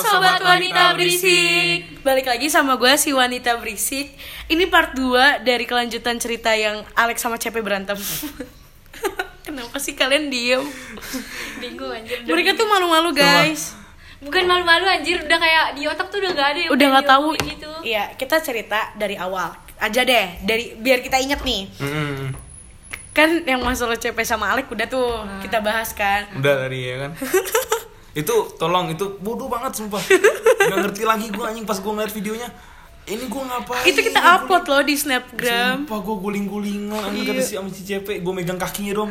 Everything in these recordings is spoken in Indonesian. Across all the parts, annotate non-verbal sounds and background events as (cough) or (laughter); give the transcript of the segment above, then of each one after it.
Sobat Wanita Berisik. Balik lagi sama gue si Wanita Berisik. Ini part 2 dari kelanjutan cerita yang Alex sama CP berantem. (laughs) Kenapa sih kalian diem? bingung anjir. (laughs) Mereka tuh malu-malu guys. Bukan malu-malu anjir. Udah kayak di otak tuh udah gak ada yang Udah gak tahu. gitu. Iya kita cerita dari awal. Aja deh dari Biar kita inget nih. Mm-mm. Kan yang masalah CP sama Alex udah tuh Kita bahas kan. Udah tadi ya kan. (laughs) itu tolong itu bodoh banget sumpah. (laughs) Gak ngerti lagi gue anjing pas gue ngeliat videonya. Ini gue ngapain? Itu kita upload loh di snapgram. Sumpah gue guling-gulingan anjing kata si sama si CP Gue megang kakinya dong.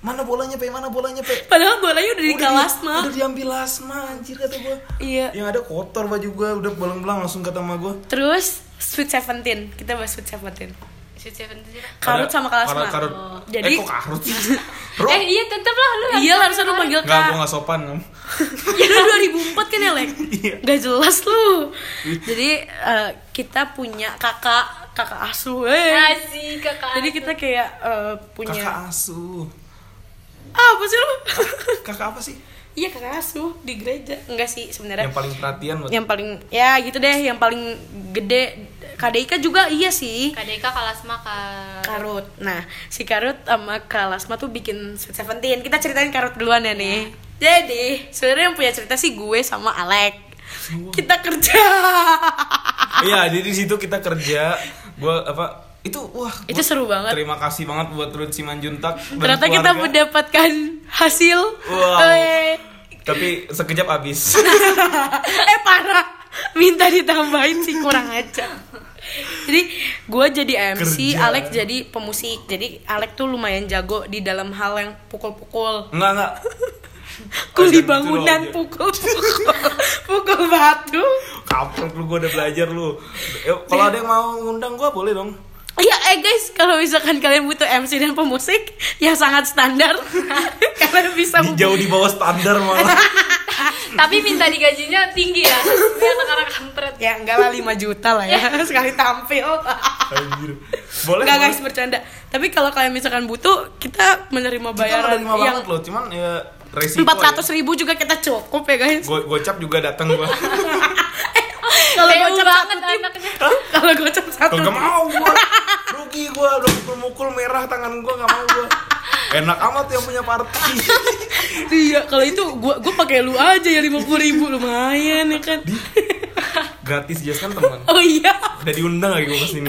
Mana bolanya pe? Mana bolanya pe? Padahal bolanya udah di Udah kelas di- mah Udah diambil asma anjir kata gue Iya. Yang ada kotor baju gue Udah belang-belang langsung kata sama gue Terus Sweet Seventeen. Kita bahas Sweet Seventeen Shoot Seventeen. Karut sama Kalasma Karut. Jadi Eh kok karut (laughs) eh iya tetep lah lu Iya lah harusnya lu panggil Enggak gue kak gak sopan Ngom. (laughs) Ya lu 2004 kan ya Lek Iya. Gak jelas lu Jadi eh, kita punya kakak Kakak asuh eh. Asik kakak Jadi kita kayak eh, punya Kakak asuh ah, Apa sih lu? Kakak apa sih? Iya kakak asuh di gereja Enggak sih sebenarnya Yang paling perhatian buat Yang paling Ya gitu deh Yang paling gede KDIK juga iya sih KDK Kalasma Kak Karut. Nah, si Karut sama Kalasma tuh bikin Sweet Seventeen. Kita ceritain Karut duluan ya nih. Jadi, sebenarnya yang punya cerita sih gue sama Alek. Kita kerja. Iya, jadi di situ kita kerja. Gua apa? Itu wah. Itu seru banget. Terima kasih banget buat Ruth Simanjuntak. dan Ternyata kita mendapatkan hasil. Wow. Tapi sekejap habis. (laughs) eh parah. Minta ditambahin sih kurang aja. Jadi gue jadi MC, Kerja. Alek jadi pemusik. Jadi Alek tuh lumayan jago di dalam hal yang pukul-pukul. Enggak, enggak. (laughs) Kuli gitu bangunan pukul-pukul. (laughs) Pukul batu. Kaprok lu gua udah belajar lu. Kalau ada yang mau ngundang gua boleh dong. Iya, eh guys, kalau misalkan kalian butuh MC dan pemusik yang sangat standar, (laughs) kalian bisa Di, jauh di bawah standar malah. Tapi minta digajinya tinggi ya Biar Ya enggak lah 5 juta lah ya (laughs) sekali tampil. Anjir. Boleh. Enggak boleh. guys bercanda. Tapi kalau kalian misalkan butuh, kita menerima Kita bayaran menerima yang banget loh, cuman ya resiko. empat ratus ribu juga kita cukup ya guys. Go gocap juga datang gua. (laughs) Kalau gocap banget satu tim, (laughs) kalau gocap satu tim. mau gua. Rugi gua udah mukul-mukul merah tangan gua gak mau gua. Enak amat yang punya party. Iya, kalau itu gua gua pakai lu aja ya lima puluh ribu lumayan ya kan. Gratis Jas kan teman. (laughs) Oh iya. Udah diundang lagi gua ke sini.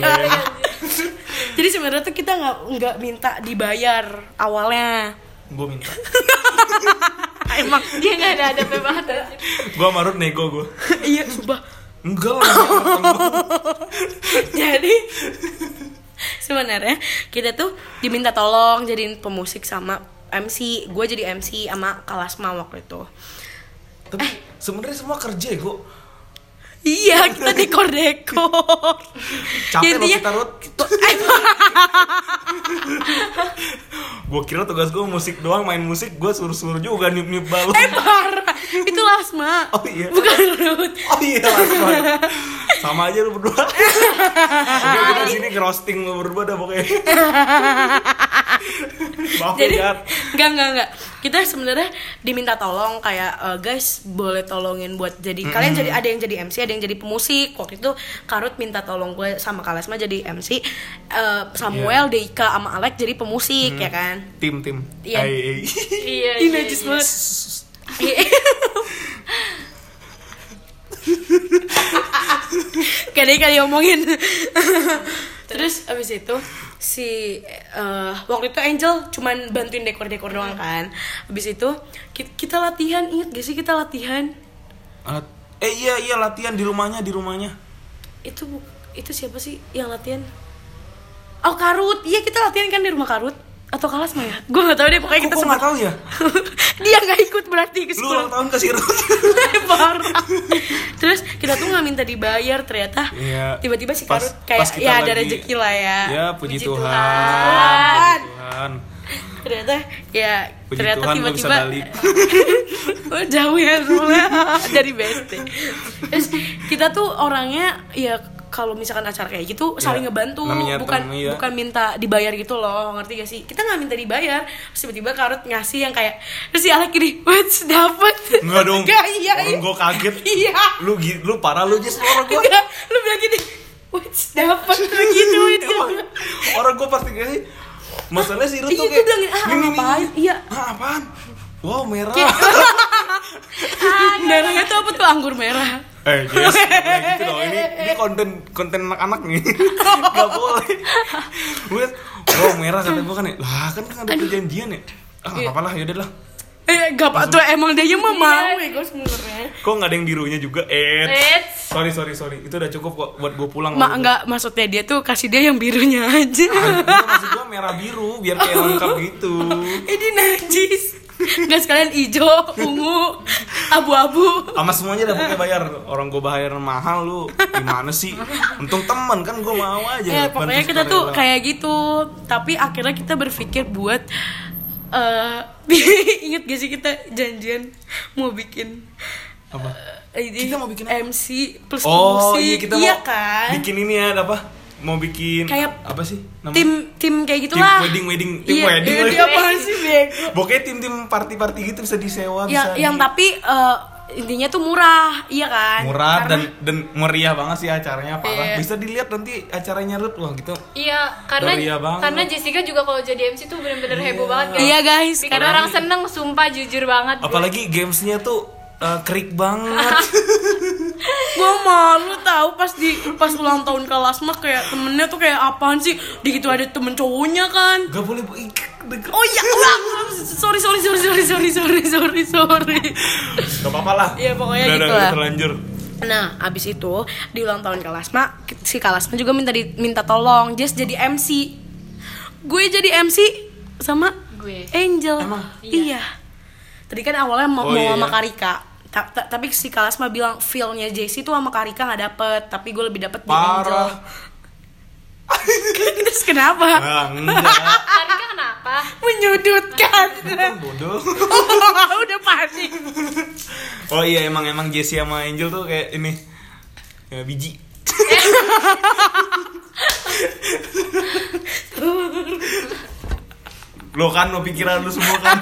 Jadi sebenarnya tuh kita nggak nggak minta dibayar awalnya. Gua minta. (laughs) Emang Dia gak ada ada banget. Gua marut nego gua. iya sumpah. Enggak lah. (laughs) Jadi sebenarnya kita tuh diminta tolong jadiin pemusik sama MC. Gue jadi MC sama Kalasma waktu itu. Tapi sebenarnya semua kerja ya, gua. Iya, kita dekor-dekor. Capek loh Intinya- kita Rut. (laughs) Gua kira tugas gua musik doang, main musik gua suruh-suruh juga niup-niup balon. Eh parah, itu Lasma. Oh iya. Bukan Ruth. Oh iya aja. Sama aja lu berdua. (laughs) Oke kita sini ngerosting lu berdua dah pokoknya. (laughs) Maaf Jadi ya Jat. enggak enggak enggak. Kita sebenarnya diminta tolong kayak "Eh, guys boleh tolongin buat jadi kalian jadi ada yang jadi MC, ada yang jadi pemusik. Waktu itu Karut minta tolong gue sama Kalasma jadi MC, eh, Samuel, Deika sama Alek jadi pemusik ya kan. Tim tim. Iya. (laughs) Iya iya, iya. banget. Dia kali ngomongin. Terus abis itu si eh, waktu itu Angel cuman bantuin dekor-dekor doang kan. Abis itu ki- kita latihan, inget gak sih kita latihan? Alat- Eh iya iya latihan di rumahnya di rumahnya. Itu bu- itu siapa sih yang latihan? Oh Karut, iya kita latihan kan di rumah Karut atau Kalas mah ya? Gue gak tahu deh pokoknya Kok kita semua tahu ya? (laughs) dia nggak ikut berarti ke Lu sekolah. ulang tahun kasih. (laughs) Parah. Terus kita tuh nggak minta dibayar ternyata. Iya. Tiba-tiba si Karut kayak ya ada lagi- rezeki lah ya. Ya puji, Puji Tuhan. Tuhan. Puji Tuhan. Ternyata ya Puji ternyata Tuhan tiba-tiba. (laughs) Oh, jauh ya soalnya dari BSD. Terus kita tuh orangnya ya kalau misalkan acara kayak gitu saling Iya, ngebantu namanya bukan temen, iya. bukan minta dibayar gitu loh ngerti gak sih kita nggak minta dibayar terus tiba-tiba karut ngasih yang kayak terus si Alek gini wait dapet Enggak dong. (laughs) Nggak, iya Orang iya. gue kaget. iya Lu lu parah lu Jess orang gue. lu bilang gini wait dapet (laughs) begitu itu orang gue pasti kasih. Masalahnya si Ruth Iya, tuh gue kayak bilangin, ah, "Nih, nih, nih, ngapain?" nih." Iya. Ah, apaan? Wow, merah. merahnya (laughs) tuh apa tuh anggur merah Eh, Jess, gitu dong. Ini ini konten konten anak-anak nih. (laughs) Gak boleh. Gue, wow merah kata gue kan ya. Lah kan kan ada perjanjian ya. Ah, Iya. nggak apa-apa lah, yaudah lah. eh gak apa tuh emang dia mah mau ya gue sebenarnya Kok nggak ada yang birunya juga? Eh, sorry sorry sorry. Itu udah cukup kok buat gue pulang. Ma enggak maksudnya dia tuh kasih dia yang birunya aja Enggak, maksud gue merah biru biar kayak lengkap gitu. (laughs) ini najis Gak sekalian hijau, ungu, abu-abu Sama semuanya udah pakai bayar. Orang gue bayar mahal lu. Gimana sih? Untung teman kan gue mau aja. Ya pokoknya kita tuh kayak gitu Tapi akhirnya kita berpikir buat eh (laughs) Ingat gak sih kita janjian mau bikin apa? ini Kita mau bikin apa? MC plus Oh musik iya kita iya mau kan bikin ini ya ada apa? Mau bikin Kayak apa sih? Namanya? tim tim kayak Tim gitulah wedding wedding tim iya, wedding. iya, wedding. dia apaan sih bego Pokoknya tim-tim party-party gitu bisa disewa yang bisa yang di- tapi eh, intinya tuh murah iya kan murah Karena- dan dan meriah banget sih acaranya parah. Iya. Bisa dilihat nanti acaranya Ruth wah gitu. Iya, karena Meriah banget. karena Jessica juga kalau jadi MC tuh bener-bener heboh banget guys. iya guys Bikin karena orang seneng, sumpah jujur banget. Apalagi gamesnya tuh eh, krik banget. (laughs) gue malu tahu pas di pas ulang tahun kelas mah kayak temennya tuh kayak apaan sih di gitu ada temen cowoknya kan Gak boleh oh iya ulang sorry sorry sorry sorry sorry sorry sorry sorry Gak apa-apa lah. Iya, pokoknya Udah, gitu udah, lah. terlanjur. Nah, abis itu di ulang tahun Kalasma, si Kalasma juga minta di, minta tolong Jess jadi MC. Gue jadi MC sama Gue. Angel. Emang? Iya. Tadi kan awalnya mau, Oh, mau iya, sama iya. Karika. Ta- ta- tapi si Kalasma bilang feel-nya Jessie tuh sama Karika nggak dapet, tapi gue lebih dapet di Angel. Parah. (laughs) Terus kenapa? Enggak. Karika kenapa? Menyudutkan. Kan bodoh. (laughs) Udah panik. Oh iya emang emang Jessie sama Angel tuh kayak ini ya, biji. (laughs) lo kan lo pikiran lu semua kan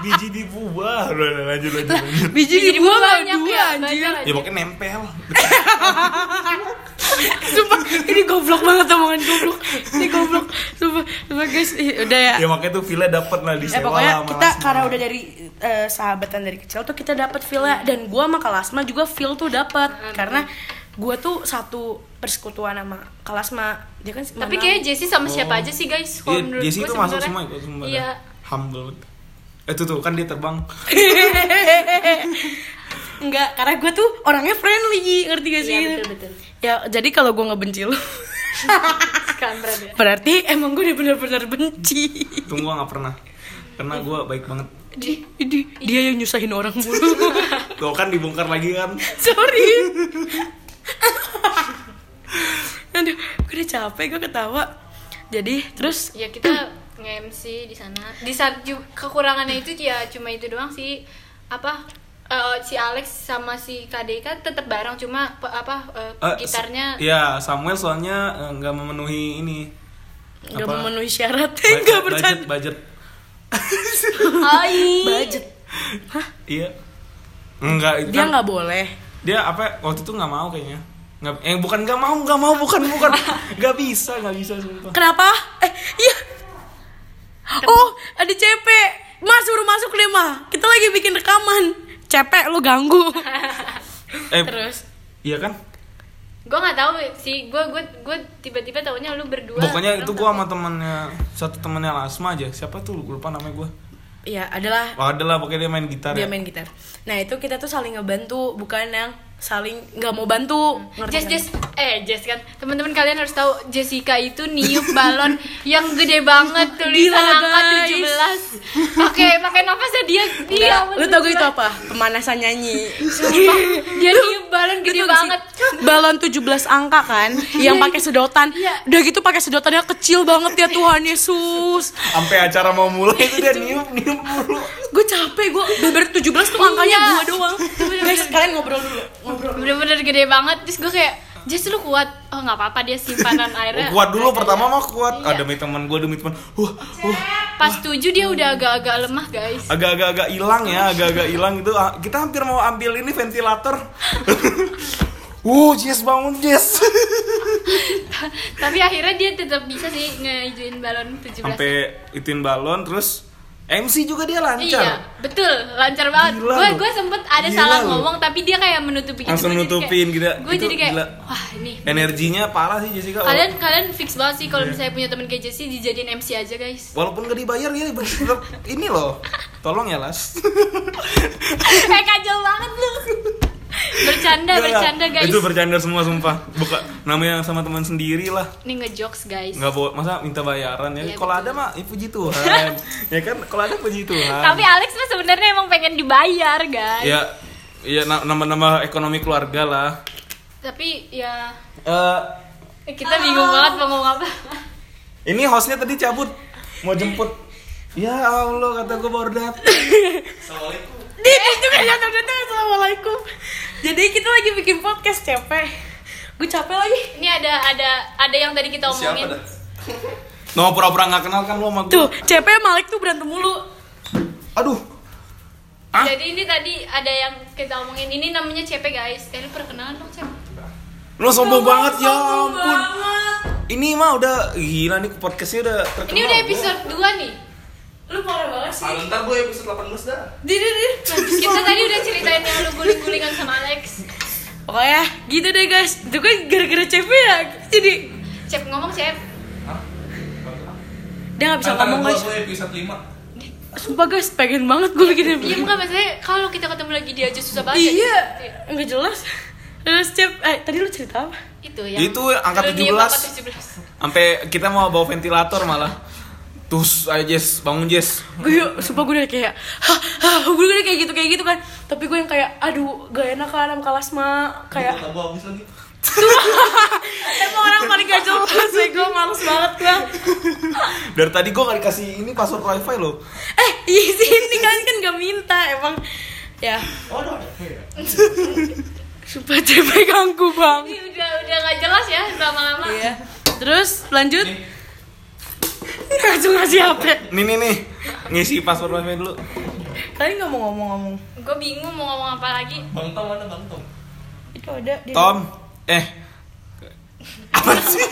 biji di buah udah lanjut lanjut lanjut Biji di Biji buah buah banyak dua ya, anjir. banyak. ya pokoknya nempel (laughs) Sumpah, ini goblok banget omongan goblok. Ini goblok. Sumpah, sumpah guys, Ih, udah ya. ya makanya tuh villa dapet lah di Eh sewa pokoknya lah sama kita Lasma. karena udah dari eh, sahabatan dari kecil tuh kita dapat feel-nya dan gua sama Kalasma juga feel tuh dapat karena gua tuh satu persekutuan sama Kalasma. Dia kan Tapi kayak Jessie sama siapa aja sih guys? Kalau Iya, menurut Jessie gue tuh masuk semua itu semua Iya. humble eh tuh tuh kan dia terbang (laughs) enggak, karena gua tuh orangnya friendly, ngerti gak sih? Iya betul betul. Ya, jadi kalau gua ngebenci lu, (laughs) Kampret ya. berarti emang gue udah benar-benar benci. tunggu gua nggak pernah karena gua baik banget Di, di, dia yang nyusahin orang mulu. (laughs) tuh kan dibongkar lagi kan Sorry. Aduh, gue udah capek gue ketawa. Jadi terus Ya kita nge-MC di sana. Di saat kekurangannya itu ya cuma itu doang sih. Apa eh, si Alex sama si KDK tetap bareng cuma apa eh, Eh, gitarnya ya Samuel soalnya nggak memenuhi ini nggak Apa? memenuhi syarat, (laughs) Ba- nggak budget bercanda. budget Ai. Budget. iya enggak itu Dia kan- nggak boleh. dia apa waktu itu nggak mau kayaknya nggak eh bukan nggak mau nggak mau bukan bukan (laughs) nggak bisa nggak bisa sumpah Kenapa? Eh, iya. Oh, ada CP. Mas suruh masuk deh, mah. Kita lagi bikin rekaman. CP lu ganggu. (laughs) eh Terus? iya kan? Gue nggak tahu sih. Gue gue gue tiba-tiba taunya lu berdua. Pokoknya itu gua sama temennya satu temennya Lasma aja. Siapa tuh? Lupa namanya gua. Ya adalah Wah, ada lah pokoknya dia main gitar dia ya? main gitar. Nah, itu kita tuh saling ngebantu, bukan yang saling nggak mau bantu. Ngerti Jess, kan? Jess, eh Jess kan teman-teman kalian harus tahu Jessica itu niup balon (laughs) yang gede banget tulisan Gila, angka guys. 17 pakai pakai nafasnya dia dia Lu tau gue itu apa? Pemanasan nyanyi. dia niup balon gede gak sih? banget Balon 17 angka kan yang pakai sedotan. Iya. Udah gitu pakai sedotannya kecil banget ya Tuhan Yesus. sampai acara mau mulai itu dia niup niup mulu Gue capek, gue bener 17 tuh angkanya Iya. gue doang. Guys, kalian ngobrol dulu. Bener-bener gede banget. Terus gue kayak Jess lu kuat. Oh nggak apa-apa dia simpanan (laughs) airnya. Kuat dulu pertama mah kuat. Iya. ada demi teman gue demi teman uh uh pas tujuh dia udah agak-agak lemah guys. Agak-agak hilang ya agak-agak hilang gitu. Ah, kita hampir mau ambil ini ventilator. Wow, (laughs) Jess bangun Jess. Tapi akhirnya dia tetap bisa sih ngeijuin balon 17 sampai ituin balon terus MC juga dia lancar Iya, betul, lancar banget. Gila Gue gue sempet ada Gila salah lu. ngomong tapi dia kayak menutupi gitu. Langsung Gua jadi nutupin kayak- gitu. Gue jadi kayak gila. wah ini. energinya parah sih Jessica Kalian kalian fix banget sih kalau misalnya punya teman kayak Jessie dijadiin MC aja guys. walaupun gak dibayar ya tetap (laughs) ini loh tolong ya las (laughs) eh kacau banget lu. Bercanda, Gak, bercanda guys. itu bercanda semua sumpah. Buka namanya sama teman sendiri lah. Ini ngejokes guys. nggak bawa masa minta bayaran ya? Iya, kalau ada mah ya puji Tuhan. (laughs) Ya kan? Kalau ada puji Tuhan. Tapi Alex mah sebenarnya emang pengen dibayar guys. ya ya na- nambah-nambah ekonomi keluarga lah. Tapi ya. Eh, kita bingung banget mau ngomong apa. (laughs) ini hostnya tadi cabut. Mau jemput. (laughs) Ya Allah kata gue baru datang Di itu kan datang datang assalamualaikum. Jadi kita lagi bikin podcast capek. Gue capek lagi. Ini ada ada ada yang tadi kita omongin. no pura-pura nggak kenal kan lo sama gue Tuh, capek Malik tuh berantem mulu. aduh Hah? Jadi ini tadi ada yang kita omongin. Ini namanya CP guys. Eh lu perkenalan dong, Cep. lo sombong banget ya ampun banget. ini mah udah gila nih podcastnya udah terkenal Ini udah episode 2 nih. Lu parah banget sih. Ah, ntar gue episode 18 dah Di di di. Ceritain yang lu guling-gulingan sama Alex. Pokoknya gitu deh guys. Itu kan gara-gara capek ya. Jadi Cep ngomong, Cep. dia nggak bisa ngomong guys. episode 5 Sumpah guys, pengen banget gue bikin Iya enggak maksudnya kalau kita ketemu lagi dia aja susah banget. Iya, ya. nggak jelas. Terus cep, eh tadi lu cerita apa? Itu yang Itu angka dunia 17. bakat 17. sampai kita mau bawa ventilator malah Terus ayo Jess, bangun Jess Gue yuk, sumpah gue udah kayak, hah, hah, gue udah kayak gitu kayak gitu kan. Tapi gue yang kayak, aduh, gak enak kan sama Kalasma, kayak. (laughs) Emang orang paling gak jelas ya, gue males banget gue. (laughs) Dari tadi gue gak dikasih ini password wifi loh Eh, iya sih, ini kalian kan gak minta, emang. Ya, Oh ada ya? (laughs) sumpah capek ganggu bang. Ini udah udah gak jelas ya lama-lama. Iya. Terus lanjut. Langsung ngasih HP. Nih nih nih Ngisi password wifi dulu Kalian nggak mau ngomong-ngomong? Gue bingung mau ngomong apa lagi. Bang Tom mana Bang Tom? Itu ada di Tom Eh Apa (laughs) sih?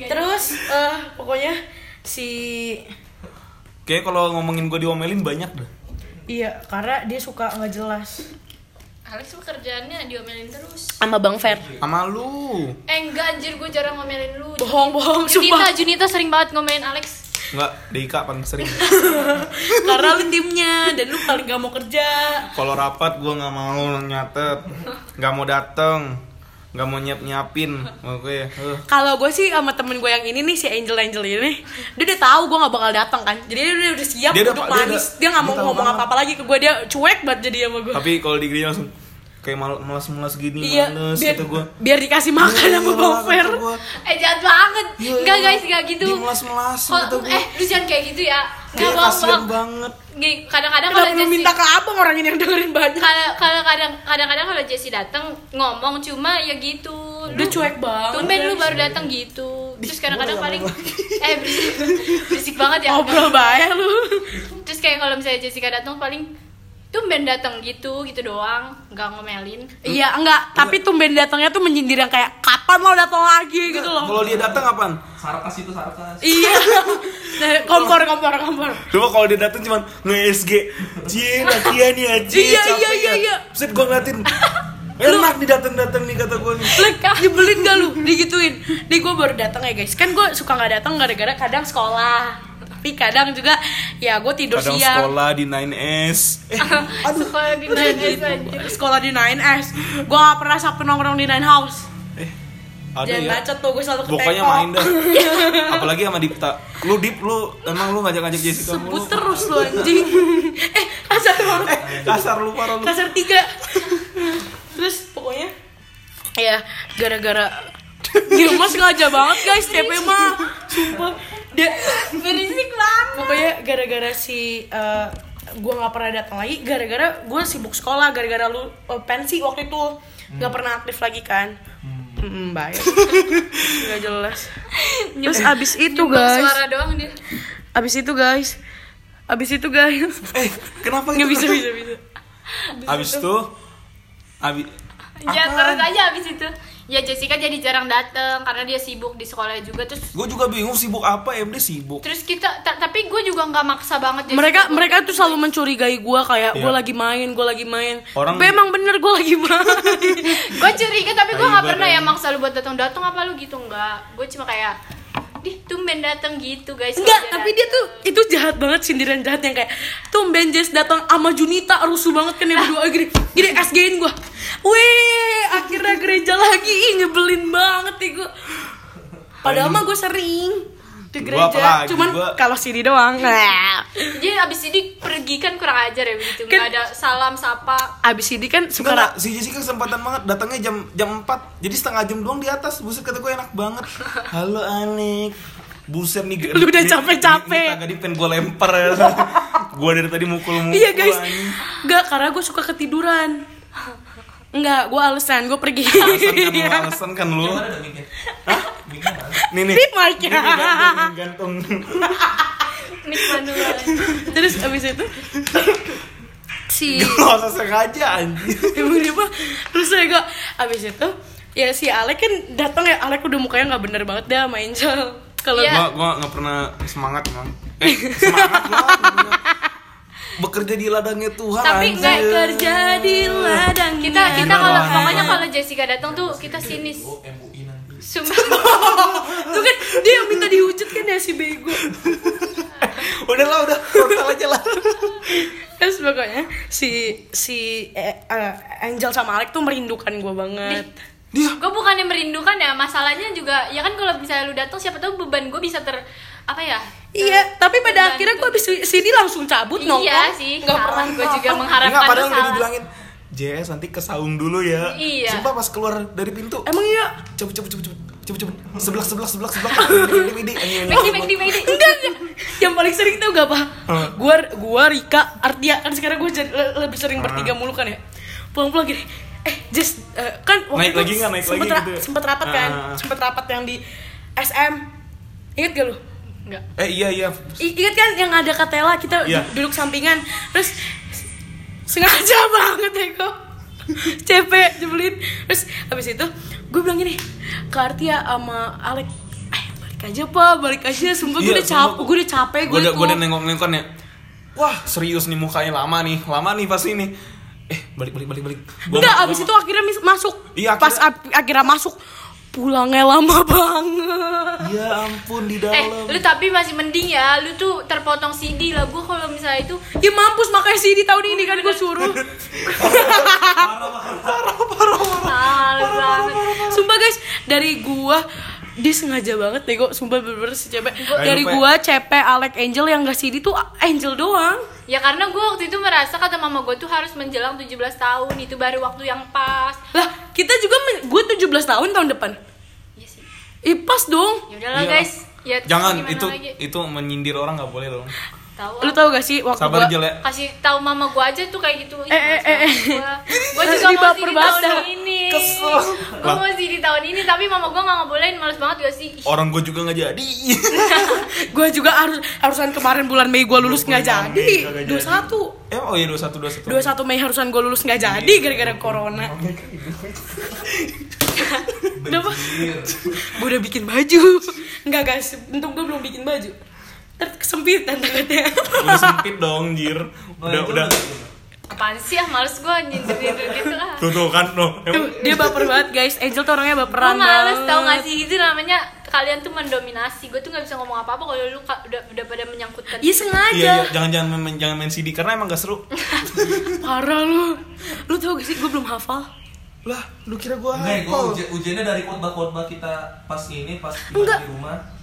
Terus eh pokoknya si Kayaknya kalau ngomongin gue diomelin banyak dah iya karena dia suka nggak jelas Alex tuh kerjaannya diomelin terus. sama Bang Fer. Sama lu Eh enggak anjir gue jarang ngomelin lu. Bohong bohong Junita, sumpah. Junita sering banget ngomelin Alex. Enggak, Dika paling sering (laughs) karena lu timnya dan lu paling gak mau kerja. Kalau rapat gue nggak mau nyatet nggak mau dateng nggak mau nyiap nyiapin Oke uh. Kalau gue sih sama temen gue yang ini nih si Angel Angel ini, dia udah tahu gue nggak bakal datang kan. Jadi dia udah, siap Dia dia manis. Dia nggak mau ngomong banget. apa-apa lagi ke gue. Dia cuek banget jadi sama gue. Tapi kalau di langsung kayak mal malas-malas gini Iya, males biar, kata gue biar dikasih makan sama Bang Fer. Eh jahat banget. Iya, Enggak guys, enggak gitu. Kalau- kata gue eh lu jangan kayak gitu ya. Enggak bohong kasihan bang. banget Gini, kadang-kadang kalau lu Jessie minta ke abang orang ini yang dengerin banyak? kalau kalau kadang kadang-kadang kalau Jessie datang ngomong cuma ya gitu. Dia cuek banget. Tumben lu baru datang gitu. Terus kadang-kadang paling (laughs) eh berisik, berisik banget ya. Ngobrol bayar lu. Terus kayak kalau misalnya Jessica datang paling tumben datang gitu gitu doang, nggak ngomelin. Iya, enggak. Tapi tumben datangnya tuh menyindir yang kayak kapan lo datang lagi gitu loh. Kalau dia datang apaan? Sarkas itu sarkas. Iya. (laughs) Kompor, kompor, kompor. Coba kalau dia datang cuman nge-SG Cie, latihan ya, Cie, Iya, iya, iya, ya iya. Set gue ngeliatin (laughs) Enak nih datang-datang nih kata gue nih Lek, nyebelin gak lu digituin? Nih gue baru datang ya guys. Kan gue suka nggak datang gara-gara kadang sekolah. Tapi kadang juga ya gue tidur Kadang siang. sekolah di 9S (laughs) Eh, Aduh, sekolah di Nah, gitu. Sekolah di 9S. Gue gak pernah sabtu nongkrong di 9 House. eh ada Jangan ya bacot tuh, gue selalu ke Pokoknya teko. main dah (laughs) Apalagi sama Dipta Lu Dip, lu emang lu ngajak-ngajak Jessica Sebut mulu terus lu anjing. (laughs) eh, kasar banget. Eh, kasar lu parah lu kasar tiga terus pokoknya ya gara-gara di rumah sengaja banget guys CP mah sumpah dia berisik banget. pokoknya gara-gara si eh, gue nggak pernah datang lagi gara-gara gue sibuk sekolah gara-gara lu eh, pensi waktu itu. Nggak pernah aktif lagi kan? Hmm, baik (laughs) nggak jelas. Terus abis itu Nyumbang guys. suara doang dia. Abis itu guys. Abis itu guys. Eh, kenapa nggak itu? bisa bisa bisa. Abis itu abis ya terus aja abis itu ya Jessica jadi jarang dateng karena dia sibuk di sekolah juga terus Gue juga bingung sibuk apa ya, dia sibuk. terus kita ta- tapi gue juga nggak maksa banget Jessica mereka mereka tuh selalu mencurigai gue kayak gue Iya. lagi main gue lagi main. Orang- Tapi emang bener gue lagi main. (laughs) Gue curiga tapi gue nggak pernah ya maksa lu buat datang datang apa lu gitu? Nggak. Gue cuma kayak di tumben datang gitu guys Enggak, tapi dia dateng." tuh itu jahat banget sindiran jahat yang kayak tumben Jess datang sama Junita rusuh banget kan ya berdua gini gini SG-in gua. Weh, akhirnya gereja lagi Ih, nyebelin banget nih gua. Padahal mah gue sering di Gua gereja, apalagi, cuman gua- kalau sini doang. Nah. jadi abis ini pergi kan kurang ajar ya begitu. Kan- nggak ada salam sapa. Abis ini kan suka Enggak, si Jessica kesempatan banget datangnya jam jam 4 jadi setengah jam doang di atas. Buset kata gue enak banget. (laughs) Halo Anik. Buset nih Lu udah capek-capek. nih Tadi pengen gue lempar. (laughs) Ya gue dari tadi mukul-mukul Iya guys, enggak karena gue suka ketiduran. (laughs) Enggak, gue alasan, gue pergi. alasan kan lu (laughs) alasan kan lu Gimana ada mic-nya? Hah? Mana? nih nih mic-nya. Ini gantung, (laughs) Terus abis itu si (laughs) Gak usah sengaja anjing emang dia terus saya gak abis itu ya si Alek kan datang ya Alek udah mukanya nggak bener banget dah sama Angel kalau Iya. Gua gua nggak pernah semangat emang. Eh, semangat gua. Bekerja di ladangnya Tuhan. Tapi nggak kerja di ladang kita kita kalau pokoknya kalau Jessica datang tuh kita sinis Oh, MUI nanti. Sumpah. (laughs) tuh kan dia yang minta dihujat kan ya si bego (laughs) Udah lah, udah. Frontal aja lah. terus pokoknya si si eh, eh, Angel sama Alek tuh merindukan gue banget Dia gue bukannya merindukan ya masalahnya juga ya kan kalau misalnya lu datang siapa tahu beban gue bisa ter apa ya? Iya tapi pada Terbantu. akhirnya gue abis sini langsung cabut nongkrong iya sih nggak pernah. Gue juga Enggak, mengharapkan padahal lu udah dibilangin Jess nanti ke saung dulu ya. Iya. Sumpah pas keluar dari pintu emang iya? Cepet cepet cepet cepet Cepet cepet Sebelah sebelah sebelah sebelah. Midi midi Mekdi, Mekdi, Mekdi. (laughs) enggak enggak. Yang paling sering tau gak apa gua gua Rika Artia. Kan sekarang jadi le- lebih sering bertiga mulu kan ya. Pulang-pulang gini eh Jess eh, kan Naik lagi nggak? Naik sempet lagi gitu ya? sempet rapat kan? Sempet rapat yang di SM inget gak lu Enggak. Eh iya iya. I- inget kan yang ada Katela kita du- duduk sampingan terus sengaja (laughs) banget ya kok (laughs) cepet jebelin terus habis itu gue bilang gini ke Artia sama Alek. Ayo balik aja pak balik aja. Sumpah gue Iya, udah capek gue udah capek Gue gue udah, gua udah nengok-nengok ya. Wah serius nih mukanya lama nih. Lama nih pasti nih Eh balik balik balik balik. Gua- enggak abis itu akhirnya masuk. Iya, pas akhirnya masuk pulangnya lama (laughs) banget. Ya ampun di Eh, dalam. lu tapi masih mending ya, lu tuh terpotong CD lah. Gue kalau misalnya itu ya mampus makanya di tahun ini kan gue suruh. Malu banget. Sumpah guys, dari gua dia sengaja banget deh kok sumpah bener-bener si Cepe dari ya. gua Cepe Alek Angel yang gak CD tuh Angel doang Ya karena gue waktu itu merasa kata mama gue tuh harus menjelang 17 tahun itu baru waktu yang pas. lah kita juga gua 17 tahun tahun depan Iya sih. Ih pas dong Ya udahlah Iya. guys. Ya Jangan itu lagi? itu menyindir orang nggak boleh dong Tahu. lu tau gak sih waktu Sabar gua Jel ya. Kasih tahu mama gue aja tuh kayak gitu. Eh, eh, eh, eh. gue juga (laughs) Di mau baper sih di tahun ini. Kesel. gue mau sih di tahun ini tapi mama gue nggak ngebolehin males banget gak sih? Ih, Orang gue juga nggak jadi. (laughs) Gua juga harus harusan kemarin bulan Mei gua lulus nggak Bulan jadi. Mei nggak jadi. 21 Eh oh iya 21 21 21 Mei harusan gua lulus nggak jadi gara-gara corona? Gua udah bikin baju. Enggak guys, untung gua belum bikin baju Ntar kesempitan tangannya Udah sempit dong jir Udah. udah apaan sih ah males gue nyindir gitu lah Tuh tuh kan Tuh, Dia baper banget guys, Angel tuh orangnya gue baperan males banget tau gak sih? Itu namanya kalian tuh mendominasi. Gue tuh nggak bisa ngomong apa apa kalau lu ka- udah udah pada menyangkutkan Iya Iya sengaja. Iya jangan jangan main, jangan main CD karena emang gak seru. (laughs) Parah lu. Lu tau gak sih gue belum hafal? Lah lu kira gue gue uji, ujiannya dari khotbah-khotbah kita pas ini, pas di rumah.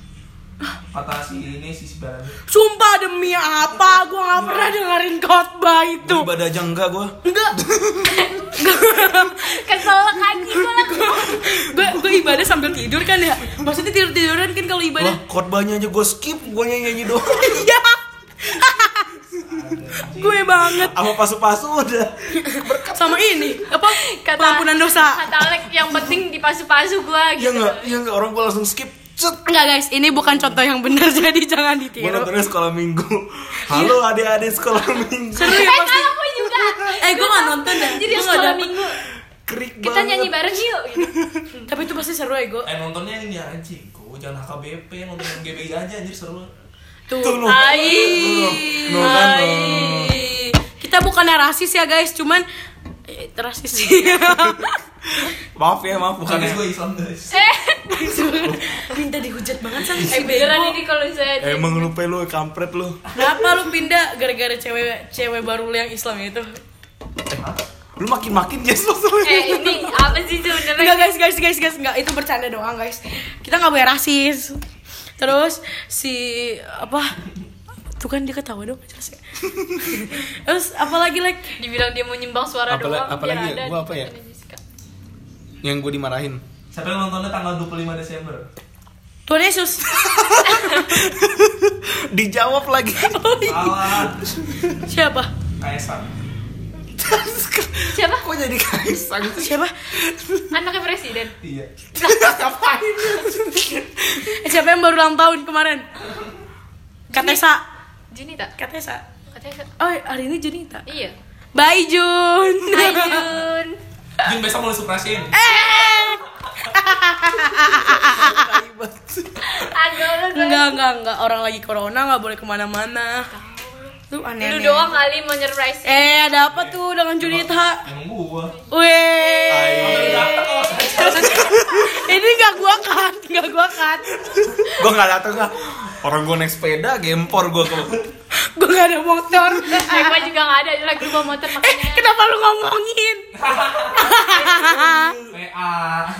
Kata si ini si si Barani. Sumpah demi apa? Gue gak pernah dengerin khotbah itu. Ibadah aja enggak gue Enggak. (laughs) Kesel kan gue gue gue ibadah sambil tidur kan ya. Maksudnya tidur tiduran kan kalau ibadah. Khotbahnya aja gue skip Gue nyanyi doang. (laughs) Iya. Gue banget. Sama pasu-pasu udah. (laughs) sama ini apa? Kata- pengampunan dosa. Kata Alex yang penting dipasu-pasu gua Iya gitu. enggak? Iya enggak orang gua langsung skip. Cet. Enggak guys, ini bukan contoh yang benar (laughs) jadi jangan ditiru. nontonnya sekolah minggu. Halo adik-adik sekolah minggu. Seru ya Eh pasti. kalau aku juga. Eh gue gak nonton dah. Jadi Gua nggak sekolah dapet. minggu Krik kita banget. nyanyi bareng yuk. Gitu. (laughs) Tapi itu pasti seru ya gue. Eh nontonnya ini anjing, kok jangan HKBP, nonton yang GBI aja anjir seru. Tuh. Tuh, lu. Ai. Kan, Ai. Kita bukannya rasis ya guys, cuman eh, rasis sih. (laughs) Maaf ya, maaf Bukan bukannya. gue Islam guys. Eh, (laughs) Minta dihujat banget sama eh si beneran bego. ini kalau saya Emang lupa lu kampret lu. Kenapa lu pindah gara-gara cewek cewek baru lu yang Islam itu? Lu makin-makin Jess lu seru. Eh ini apa sih sebenarnya? Enggak guys, guys, guys, guys, enggak itu bercanda doang guys. Kita nggak boleh rasis. Terus si apa? Tuh kan dia ketawa dong jelas ya. (laughs) Terus apalagi like Dibilang dia mau nyumbang suara Apala- doang. apalagi ya? ada Gua apa ya? Yang gue dimarahin. Siapa yang nontonnya tanggal 25 Desember? Tuhan Yesus. (laughs) Dijawab lagi. Salah. Siapa? Kaisang. (laughs) Siapa? Kok jadi kaisang sih? Siapa? (laughs) Anaknya presiden. Iya. Ngapain? Eh, siapa yang baru ulang tahun kemarin? Katesa. Junita. Katesa. Katanya Oh, hari ini Junita. iya. Bye Jun. Hai Jun. Jun besok mulai suprasin. Eh. Enggak, enggak, enggak. Orang lagi corona nggak boleh ke mana-mana. Tuh aneh. Lu doang kali mau surprise. Eh, ada apa tuh dengan Junita? Emang gua. Weh. (laughs) Ini nggak gua kan, nggak gua kan. gue nggak dateng lah. Orang gue naik sepeda, gempor gue ke. Gua nggak ada motor. Eh, gua juga gak ada lagi bawa motor Eh, makanya. kenapa lu ngomongin? (laughs) PA.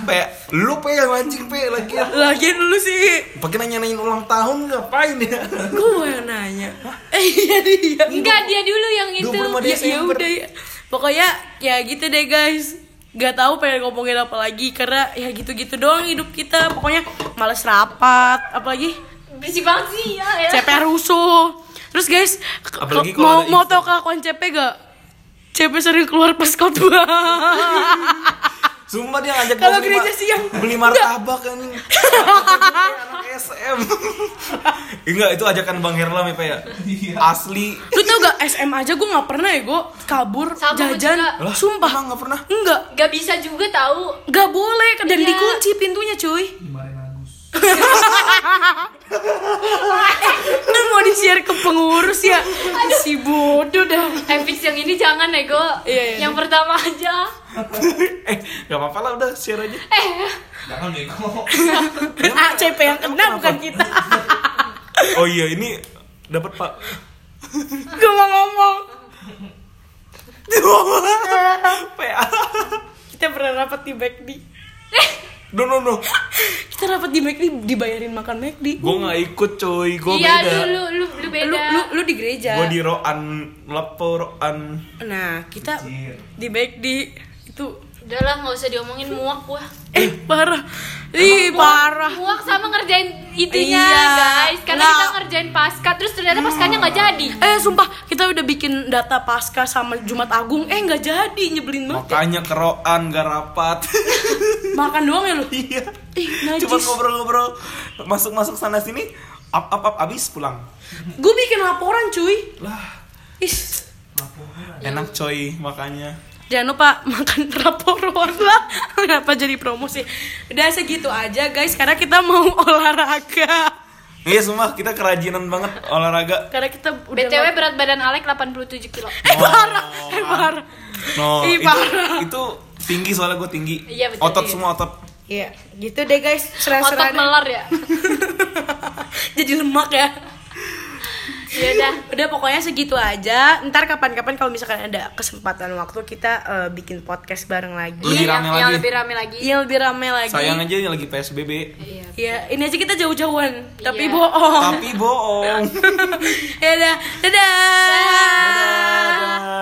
Pe, lu pe yang mancing pe lagi. Lagian lu sih. Pakai nanya-nanyain ulang tahun ngapain ya? Gua yang nanya. Eh, iya dia. Enggak dia dulu yang itu. 25 Ya, ya udah ya. Pokoknya ya gitu deh guys. Gak tahu pengen ngomongin apa lagi karena ya gitu-gitu doang hidup kita. Pokoknya males rapat, apalagi Bersih banget sih ya. ya. CP rusuh. Terus guys, Apalagi mau mau tau kelakuan CP gak? CP sering keluar pas khotbah. (laughs) Sumpah dia ngajak Kalau gereja ma- siang. beli martabak kan. Anak SM. (laughs) Enggak, itu ajakan Bang Herlam ya, ya. Asli. Lu tau gak SM aja gue gak pernah ya gue kabur Sama jajan. juga. Lah, Sumpah. emang nggak pernah? Enggak. Gak bisa juga tahu. Gak boleh dan Iya. dikunci pintunya cuy. Dimarahin Kan mau di-share ke pengurus ya. Si bodoh dah. Eh fix yang ini jangan nego. Iya, iya. Yang pertama aja. (laughs) eh, enggak apa-apa lah udah share aja. Eh, Jangan bego. (laughs) Ah, CP yang kena bukan kita. Oh iya, ini dapat Pak. Gue mau ngomong. PA. (laughs) Kita pernah rapat di McD. No no no. Kita rapat di McD dibayarin makan McD. Gue nggak ikut coy, gue iya beda. lu, lu, lu, lu beda. Lu, lu, lu di gereja. Gue di Roan, lapor Roan. Nah, kita Anjir. di McD itu Udah lah nggak usah diomongin muak gua. eh parah. Ih, parah. Muak sama ngerjain itunya Iya. guys. Karena Nggak. kita ngerjain pasca terus ternyata paskanya nggak jadi. Eh sumpah kita udah bikin data pasca sama Jumat Agung eh nggak jadi nyebelin banget. Makanya ke Roan gak rapat. (laughs) Makan doang ya lu? Iya. Ih najis. Cuma ngobrol-ngobrol, masuk-masuk sana sini, up up up abis pulang. Gue bikin laporan cuy. Lah, Is. enak coy makanya. Jangan lupa (laughs) makan raporan lah. Kenapa jadi promosi? Udah segitu aja guys karena kita mau (laughs) olahraga. Iya semua kita kerajinan banget olahraga. Karena kita udah BTW berat badan Alek 87 kilo. Eh parah, eh parah. No, Ih, itu, parah. itu tinggi soalnya gue tinggi. Iya, betul, Otot iya. semua otot. Iya, gitu deh guys. Otot Serang-serang. melar ya. (laughs) jadi lemak ya. Ya udah. Udah pokoknya segitu aja. Ntar kapan-kapan kalau misalkan ada kesempatan waktu kita eh, bikin podcast bareng lagi. Lebih Iya, rame yang, yang lagi. lebih rame lagi. Yang lebih rame lagi. Sayang aja yang lagi PSBB. Iya. Ya, ini aja kita jauh-jauhan, tapi Iya. bohong. Tapi bohong. (laughs) ya udah, dadah. Dadah.